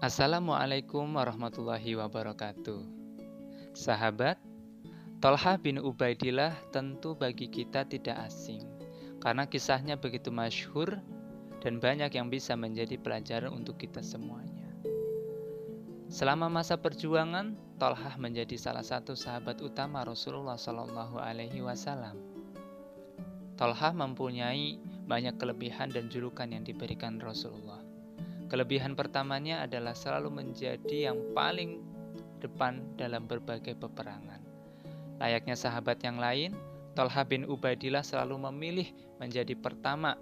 Assalamualaikum warahmatullahi wabarakatuh. Sahabat, Tolha bin Ubaidillah tentu bagi kita tidak asing karena kisahnya begitu masyhur dan banyak yang bisa menjadi pelajaran untuk kita semuanya. Selama masa perjuangan, Tolhah menjadi salah satu sahabat utama Rasulullah Shallallahu Alaihi Wasallam. Tolhah mempunyai banyak kelebihan dan julukan yang diberikan Rasulullah. Kelebihan pertamanya adalah selalu menjadi yang paling depan dalam berbagai peperangan. Layaknya sahabat yang lain, Tolha bin Ubaidillah selalu memilih menjadi pertama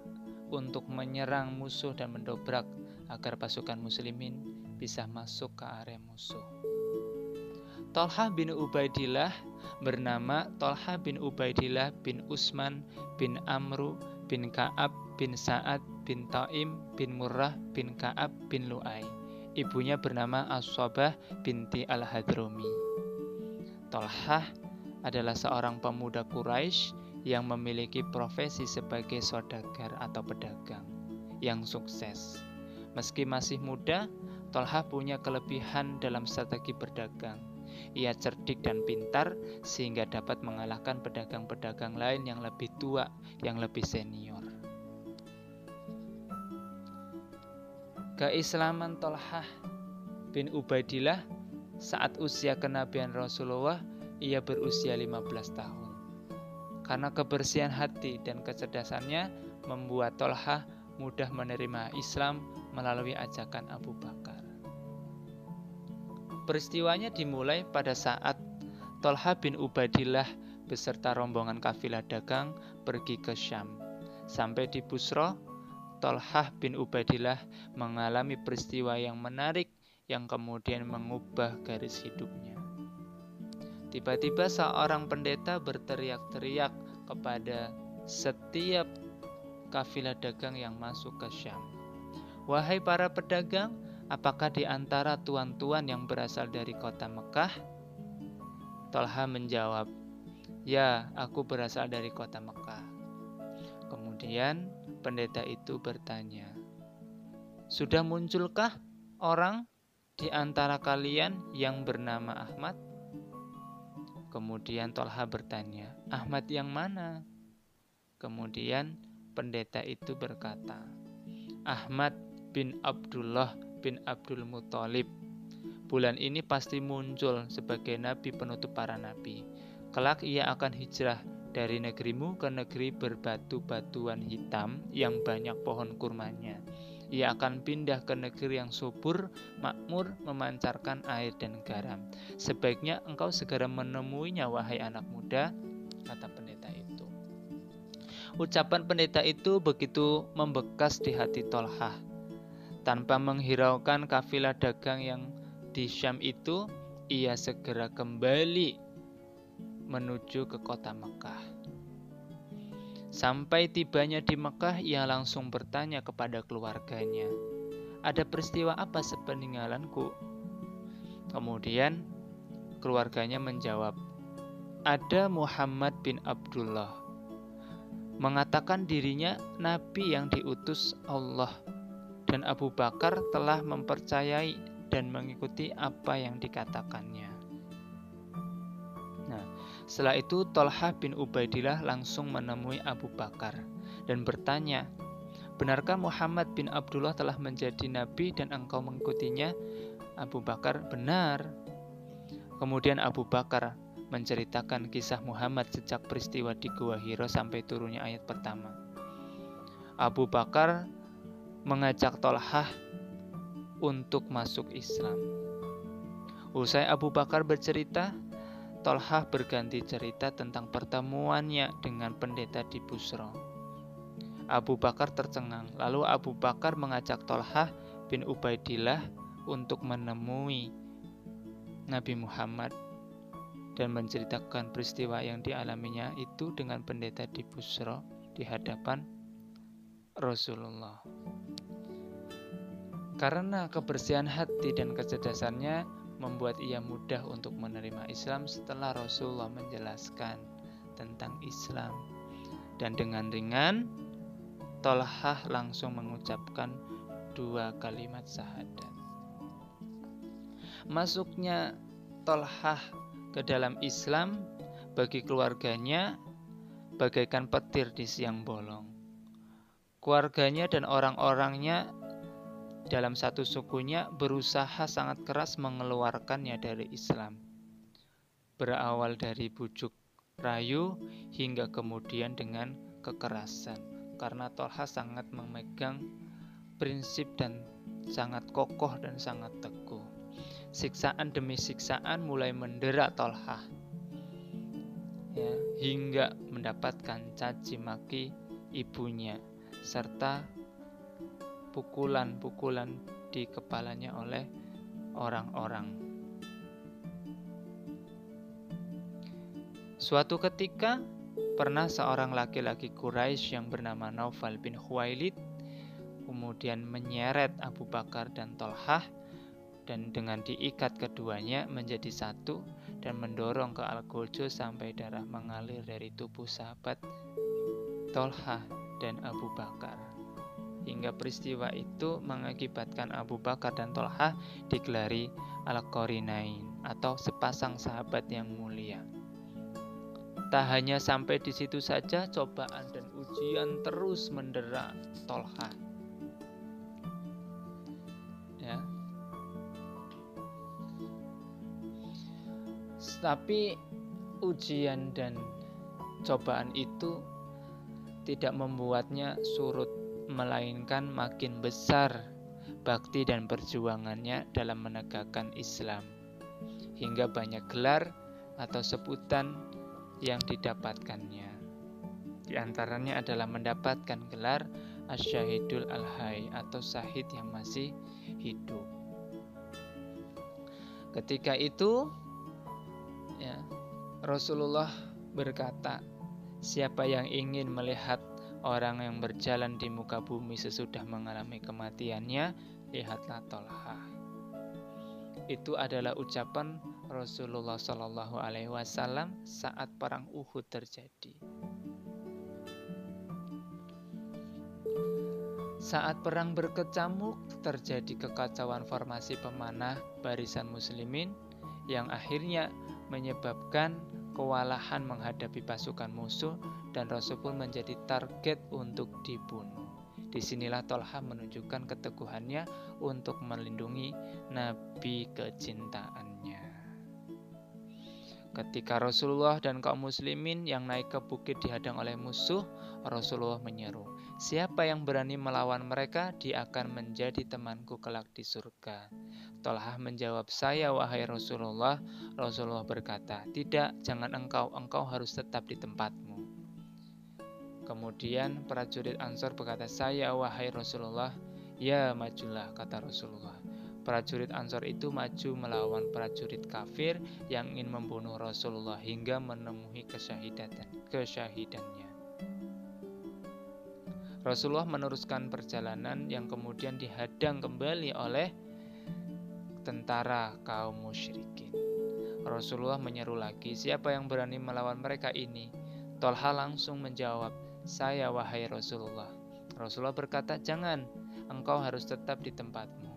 untuk menyerang musuh dan mendobrak agar pasukan muslimin bisa masuk ke area musuh. Tolha bin Ubaidillah bernama Tolha bin Ubaidillah bin Usman bin Amru bin Ka'ab bin Sa'ad bin Taim bin Murrah bin Ka'ab bin Lu'ay. Ibunya bernama As-Sobah binti Al-Hadromi. Tolhah adalah seorang pemuda Quraisy yang memiliki profesi sebagai saudagar atau pedagang yang sukses. Meski masih muda, Tolhah punya kelebihan dalam strategi berdagang. Ia cerdik dan pintar sehingga dapat mengalahkan pedagang-pedagang lain yang lebih tua, yang lebih senior. Keislaman Tolhah bin Ubaidillah saat usia kenabian Rasulullah ia berusia 15 tahun. Karena kebersihan hati dan kecerdasannya membuat Tolhah mudah menerima Islam melalui ajakan Abu Bakar. Peristiwanya dimulai pada saat Tolha bin Ubaidillah beserta rombongan kafilah dagang pergi ke Syam. Sampai di Busro, Tolhah bin Ubaidillah mengalami peristiwa yang menarik yang kemudian mengubah garis hidupnya. Tiba-tiba seorang pendeta berteriak-teriak kepada setiap kafilah dagang yang masuk ke Syam. Wahai para pedagang, apakah di antara tuan-tuan yang berasal dari kota Mekah? Tolha menjawab, Ya, aku berasal dari kota Mekah. Kemudian pendeta itu bertanya, "Sudah munculkah orang di antara kalian yang bernama Ahmad?" Kemudian Tolha bertanya, "Ahmad yang mana?" Kemudian pendeta itu berkata, "Ahmad bin Abdullah bin Abdul Muthalib. Bulan ini pasti muncul sebagai nabi penutup para nabi. Kelak ia akan hijrah dari negerimu ke negeri berbatu-batuan hitam yang banyak pohon kurmanya. Ia akan pindah ke negeri yang subur, makmur, memancarkan air dan garam. Sebaiknya engkau segera menemuinya, wahai anak muda, kata pendeta itu. Ucapan pendeta itu begitu membekas di hati Tolhah. Tanpa menghiraukan kafilah dagang yang di Syam itu, ia segera kembali menuju ke kota Mekah. Sampai tibanya di Mekah, ia langsung bertanya kepada keluarganya, "Ada peristiwa apa sepeninggalanku?" Kemudian keluarganya menjawab, "Ada Muhammad bin Abdullah mengatakan dirinya nabi yang diutus Allah dan Abu Bakar telah mempercayai dan mengikuti apa yang dikatakannya." Setelah itu Tolha bin Ubaidillah langsung menemui Abu Bakar dan bertanya, Benarkah Muhammad bin Abdullah telah menjadi nabi dan engkau mengikutinya? Abu Bakar, benar. Kemudian Abu Bakar menceritakan kisah Muhammad sejak peristiwa di Gua Hiro sampai turunnya ayat pertama. Abu Bakar mengajak Tolhah untuk masuk Islam. Usai Abu Bakar bercerita, Tolhah berganti cerita tentang pertemuannya dengan pendeta di Busro. Abu Bakar tercengang, lalu Abu Bakar mengajak Tolhah bin Ubaidillah untuk menemui Nabi Muhammad dan menceritakan peristiwa yang dialaminya itu dengan pendeta di Busro di hadapan Rasulullah. Karena kebersihan hati dan kecerdasannya, membuat ia mudah untuk menerima Islam setelah Rasulullah menjelaskan tentang Islam. Dan dengan ringan, Tolhah langsung mengucapkan dua kalimat syahadat. Masuknya Tolhah ke dalam Islam bagi keluarganya bagaikan petir di siang bolong. Keluarganya dan orang-orangnya dalam satu sukunya berusaha sangat keras mengeluarkannya dari Islam. Berawal dari bujuk rayu hingga kemudian dengan kekerasan. Karena Tolha sangat memegang prinsip dan sangat kokoh dan sangat teguh. Siksaan demi siksaan mulai mendera Tolha. Ya, hingga mendapatkan caci maki ibunya serta pukulan-pukulan di kepalanya oleh orang-orang. Suatu ketika pernah seorang laki-laki Quraisy yang bernama Naufal bin Khuwailid kemudian menyeret Abu Bakar dan Tolhah dan dengan diikat keduanya menjadi satu dan mendorong ke al sampai darah mengalir dari tubuh sahabat Tolhah dan Abu Bakar hingga peristiwa itu mengakibatkan Abu Bakar dan Tolha digelari Al-Qarinain atau sepasang sahabat yang mulia. Tak hanya sampai di situ saja, cobaan dan ujian terus mendera Tolha. Ya. Tapi ujian dan cobaan itu tidak membuatnya surut melainkan makin besar bakti dan perjuangannya dalam menegakkan Islam, hingga banyak gelar atau sebutan yang didapatkannya. Di antaranya adalah mendapatkan gelar Asyahidul Al-Hay atau Sahid yang masih hidup. Ketika itu, ya, Rasulullah berkata, "Siapa yang ingin melihat Orang yang berjalan di muka bumi sesudah mengalami kematiannya, lihatlah Tolha. Itu adalah ucapan Rasulullah Shallallahu Alaihi Wasallam saat perang Uhud terjadi. Saat perang berkecamuk, terjadi kekacauan formasi pemanah barisan muslimin yang akhirnya menyebabkan kewalahan menghadapi pasukan musuh dan Rasul pun menjadi target untuk dibunuh. Di sinilah Tolha menunjukkan keteguhannya untuk melindungi Nabi kecintaannya. Ketika Rasulullah dan kaum muslimin yang naik ke bukit dihadang oleh musuh, Rasulullah menyeru, Siapa yang berani melawan mereka, dia akan menjadi temanku kelak di surga. Tolhah menjawab, saya wahai Rasulullah. Rasulullah berkata, tidak, jangan engkau, engkau harus tetap di tempatmu. Kemudian prajurit Ansor berkata, saya wahai Rasulullah. Ya, majulah, kata Rasulullah. Prajurit Ansor itu maju melawan prajurit kafir yang ingin membunuh Rasulullah hingga menemui kesyahidan, kesyahidannya. Rasulullah meneruskan perjalanan yang kemudian dihadang kembali oleh tentara kaum musyrikin. Rasulullah menyeru lagi, siapa yang berani melawan mereka ini? Tolha langsung menjawab, saya wahai Rasulullah. Rasulullah berkata, jangan, engkau harus tetap di tempatmu.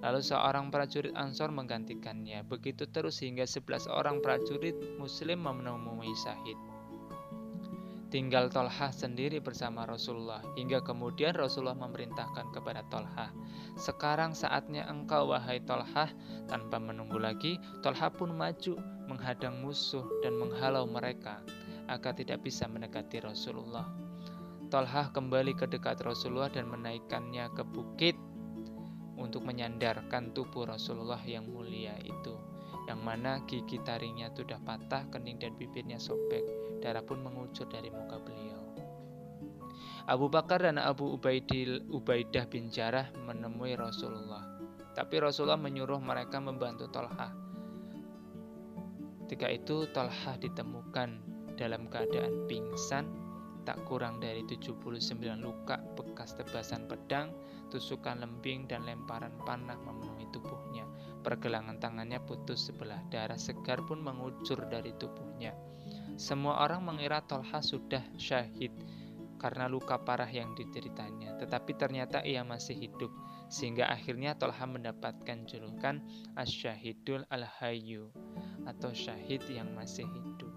Lalu seorang prajurit Ansor menggantikannya. Begitu terus hingga sebelas orang prajurit Muslim menemui Syahid tinggal Tolha sendiri bersama Rasulullah hingga kemudian Rasulullah memerintahkan kepada Tolha sekarang saatnya engkau wahai Tolha tanpa menunggu lagi Tolha pun maju menghadang musuh dan menghalau mereka agar tidak bisa mendekati Rasulullah Tolha kembali ke dekat Rasulullah dan menaikkannya ke bukit untuk menyandarkan tubuh Rasulullah yang mulia itu yang mana gigi taringnya sudah patah, kening dan bibirnya sobek, darah pun mengucur dari muka beliau. Abu Bakar dan Abu Ubaidil, Ubaidah bin Jarah menemui Rasulullah. Tapi Rasulullah menyuruh mereka membantu Tolha. Ketika itu Tolha ditemukan dalam keadaan pingsan, tak kurang dari 79 luka bekas tebasan pedang, tusukan lembing dan lemparan panah memenuhi tubuhnya. Pergelangan tangannya putus sebelah, darah segar pun mengucur dari tubuhnya. Semua orang mengira Tolha sudah syahid karena luka parah yang dideritanya, tetapi ternyata ia masih hidup sehingga akhirnya Tolha mendapatkan julukan Asyahidul Al-Hayyu atau syahid yang masih hidup.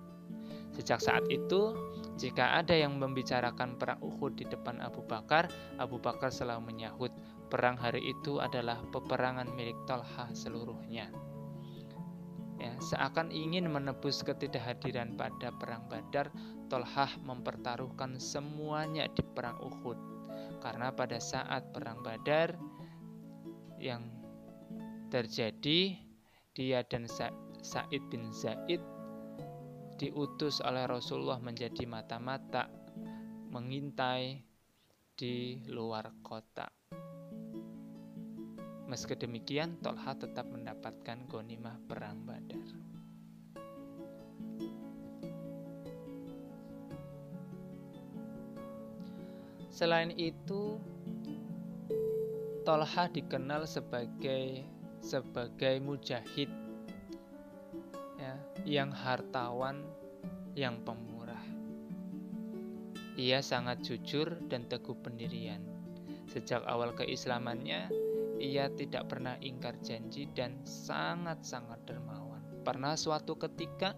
Sejak saat itu, jika ada yang membicarakan perang Uhud di depan Abu Bakar, Abu Bakar selalu menyahut, perang hari itu adalah peperangan milik Tolha seluruhnya. Ya, seakan ingin menebus ketidakhadiran pada perang Badar, Tolhah mempertaruhkan semuanya di perang Uhud. Karena pada saat perang Badar, yang terjadi dia dan Said bin Zaid diutus oleh Rasulullah menjadi mata-mata mengintai di luar kota. Meski demikian, Tolha tetap mendapatkan gonimah perang Badar. Selain itu, Tolha dikenal sebagai sebagai mujahid yang hartawan, yang pemurah. Ia sangat jujur dan teguh pendirian. Sejak awal keislamannya, ia tidak pernah ingkar janji dan sangat-sangat dermawan. Pernah suatu ketika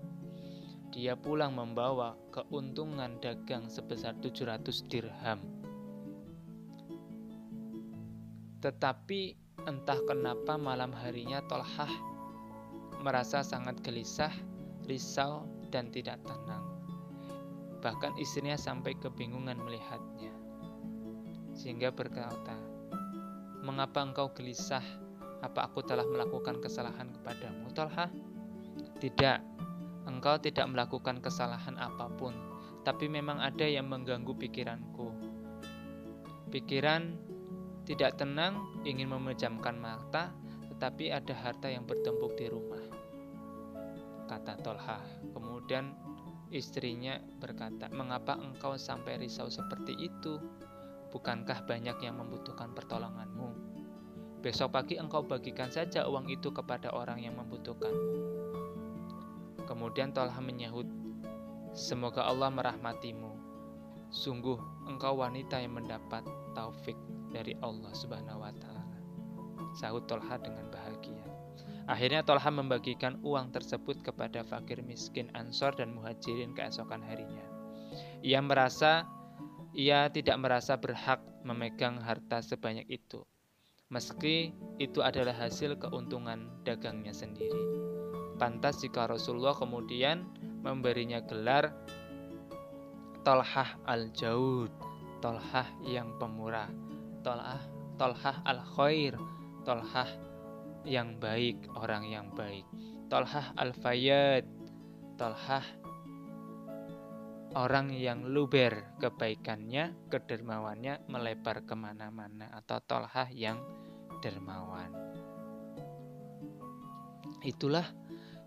dia pulang membawa keuntungan dagang sebesar 700 dirham Tetapi entah kenapa malam harinya Tolhah merasa sangat gelisah, risau, dan tidak tenang. Bahkan istrinya sampai kebingungan melihatnya. Sehingga berkata, Mengapa engkau gelisah? Apa aku telah melakukan kesalahan kepadamu, Tolhah? Tidak, engkau tidak melakukan kesalahan apa pun, tapi memang ada yang mengganggu pikiranku. Pikiran tidak tenang, ingin memejamkan mata, tetapi ada harta yang bertumpuk di rumah. Kata Tolha. Kemudian istrinya berkata, "Mengapa engkau sampai risau seperti itu? Bukankah banyak yang membutuhkan pertolonganmu? Besok pagi engkau bagikan saja uang itu kepada orang yang membutuhkan." Kemudian Tolha menyahut, "Semoga Allah merahmatimu. Sungguh engkau wanita yang mendapat taufik dari Allah Subhanahu wa taala. Sahut Tolha dengan bahagia. Akhirnya Tolha membagikan uang tersebut kepada fakir miskin Ansor dan Muhajirin keesokan harinya. Ia merasa ia tidak merasa berhak memegang harta sebanyak itu, meski itu adalah hasil keuntungan dagangnya sendiri. Pantas jika Rasulullah kemudian memberinya gelar Tolhah al-Jaud, Tolhah yang pemurah, Tolhah Tolhah al khair Tolhah yang baik orang yang baik Tolhah al fayyad Tolhah orang yang luber kebaikannya kedermawannya melebar ke mana-mana atau Tolhah yang dermawan itulah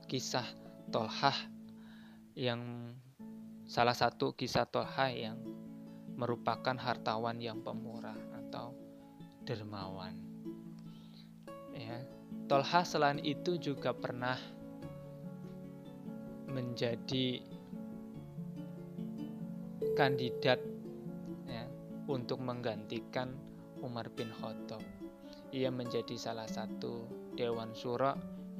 kisah Tolhah yang salah satu kisah Tolhah yang merupakan hartawan yang pemurah atau dermawan. Tolha selain itu juga pernah menjadi kandidat ya, untuk menggantikan Umar bin Khattab. Ia menjadi salah satu dewan syura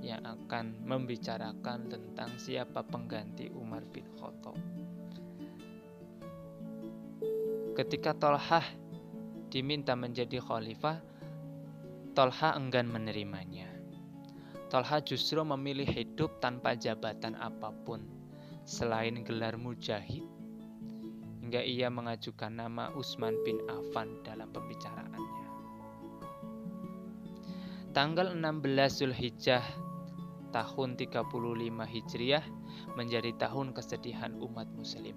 yang akan membicarakan tentang siapa pengganti Umar bin Khattab. Ketika Tolhah diminta menjadi khalifah, Tolha enggan menerimanya. Tolha justru memilih hidup tanpa jabatan apa pun selain gelar mujahid. Hingga ia mengajukan nama Utsman bin Affan dalam pembicaraannya. Tanggal 16 Zulhijjah tahun 35 Hijriah menjadi tahun kesedihan umat muslim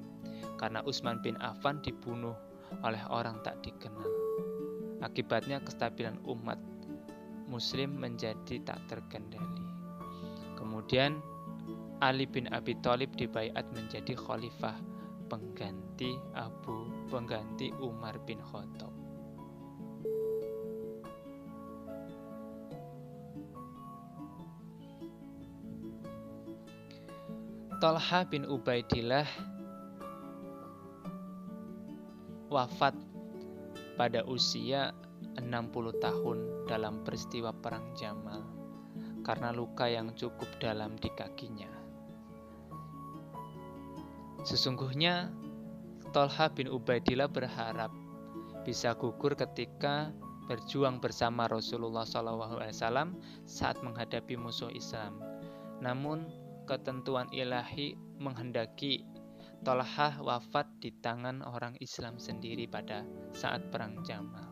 karena Utsman bin Affan dibunuh oleh orang tak dikenal. Akibatnya kestabilan umat muslim menjadi tak terkendali. Kemudian Ali bin Abi Thalib dibaiat menjadi khalifah pengganti Abu pengganti Umar bin Khattab. Talha bin Ubaidillah wafat pada usia 60 tahun dalam peristiwa Perang Jamal karena luka yang cukup dalam di kakinya. Sesungguhnya Tolha bin Ubaidillah berharap bisa gugur ketika berjuang bersama Rasulullah SAW saat menghadapi musuh Islam. Namun ketentuan ilahi menghendaki Tolhah wafat di tangan orang Islam sendiri pada saat perang Jamal.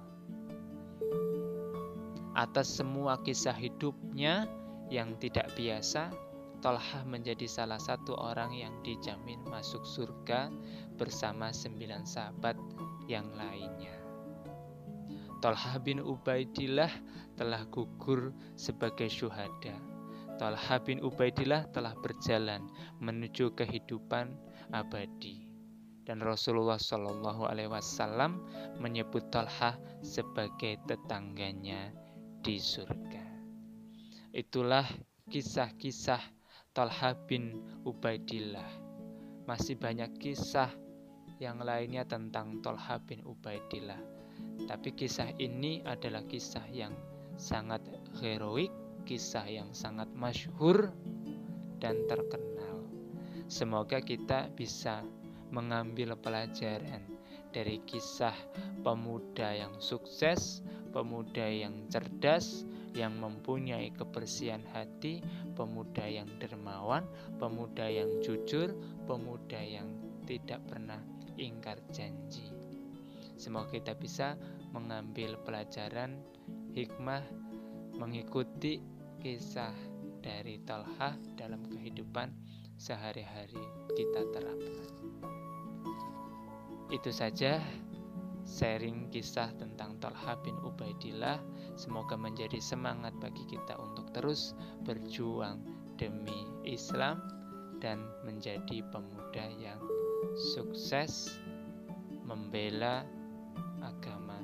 Atas semua kisah hidupnya yang tidak biasa, Tolhah menjadi salah satu orang yang dijamin masuk surga bersama sembilan sahabat yang lainnya. Tolhah bin Ubaidillah telah gugur sebagai syuhada. Tolhah bin Ubaidillah telah berjalan menuju kehidupan abadi. Dan Rasulullah Shallallahu Alaihi Wasallam menyebut Tolhah sebagai tetangganya di surga. Itulah kisah-kisah Talha bin Ubaidillah. Masih banyak kisah yang lainnya tentang Talha bin Ubaidillah. Tapi kisah ini adalah kisah yang sangat heroik, kisah yang sangat masyhur dan terkenal. Semoga kita bisa mengambil pelajaran dari kisah pemuda yang sukses, pemuda yang cerdas, yang mempunyai kebersihan hati, pemuda yang dermawan, pemuda yang jujur, pemuda yang tidak pernah ingkar janji. Semoga kita bisa mengambil pelajaran hikmah mengikuti kisah dari Talha dalam kehidupan sehari-hari kita terapkan. Itu saja sharing kisah tentang Talha bin Ubaidillah. Semoga menjadi semangat bagi kita untuk terus berjuang demi Islam dan menjadi pemuda yang sukses membela agama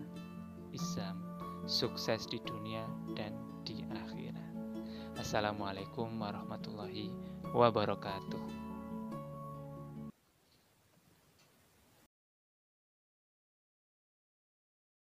Islam, sukses di dunia dan di akhirat. Assalamualaikum warahmatullahi wabarakatuh.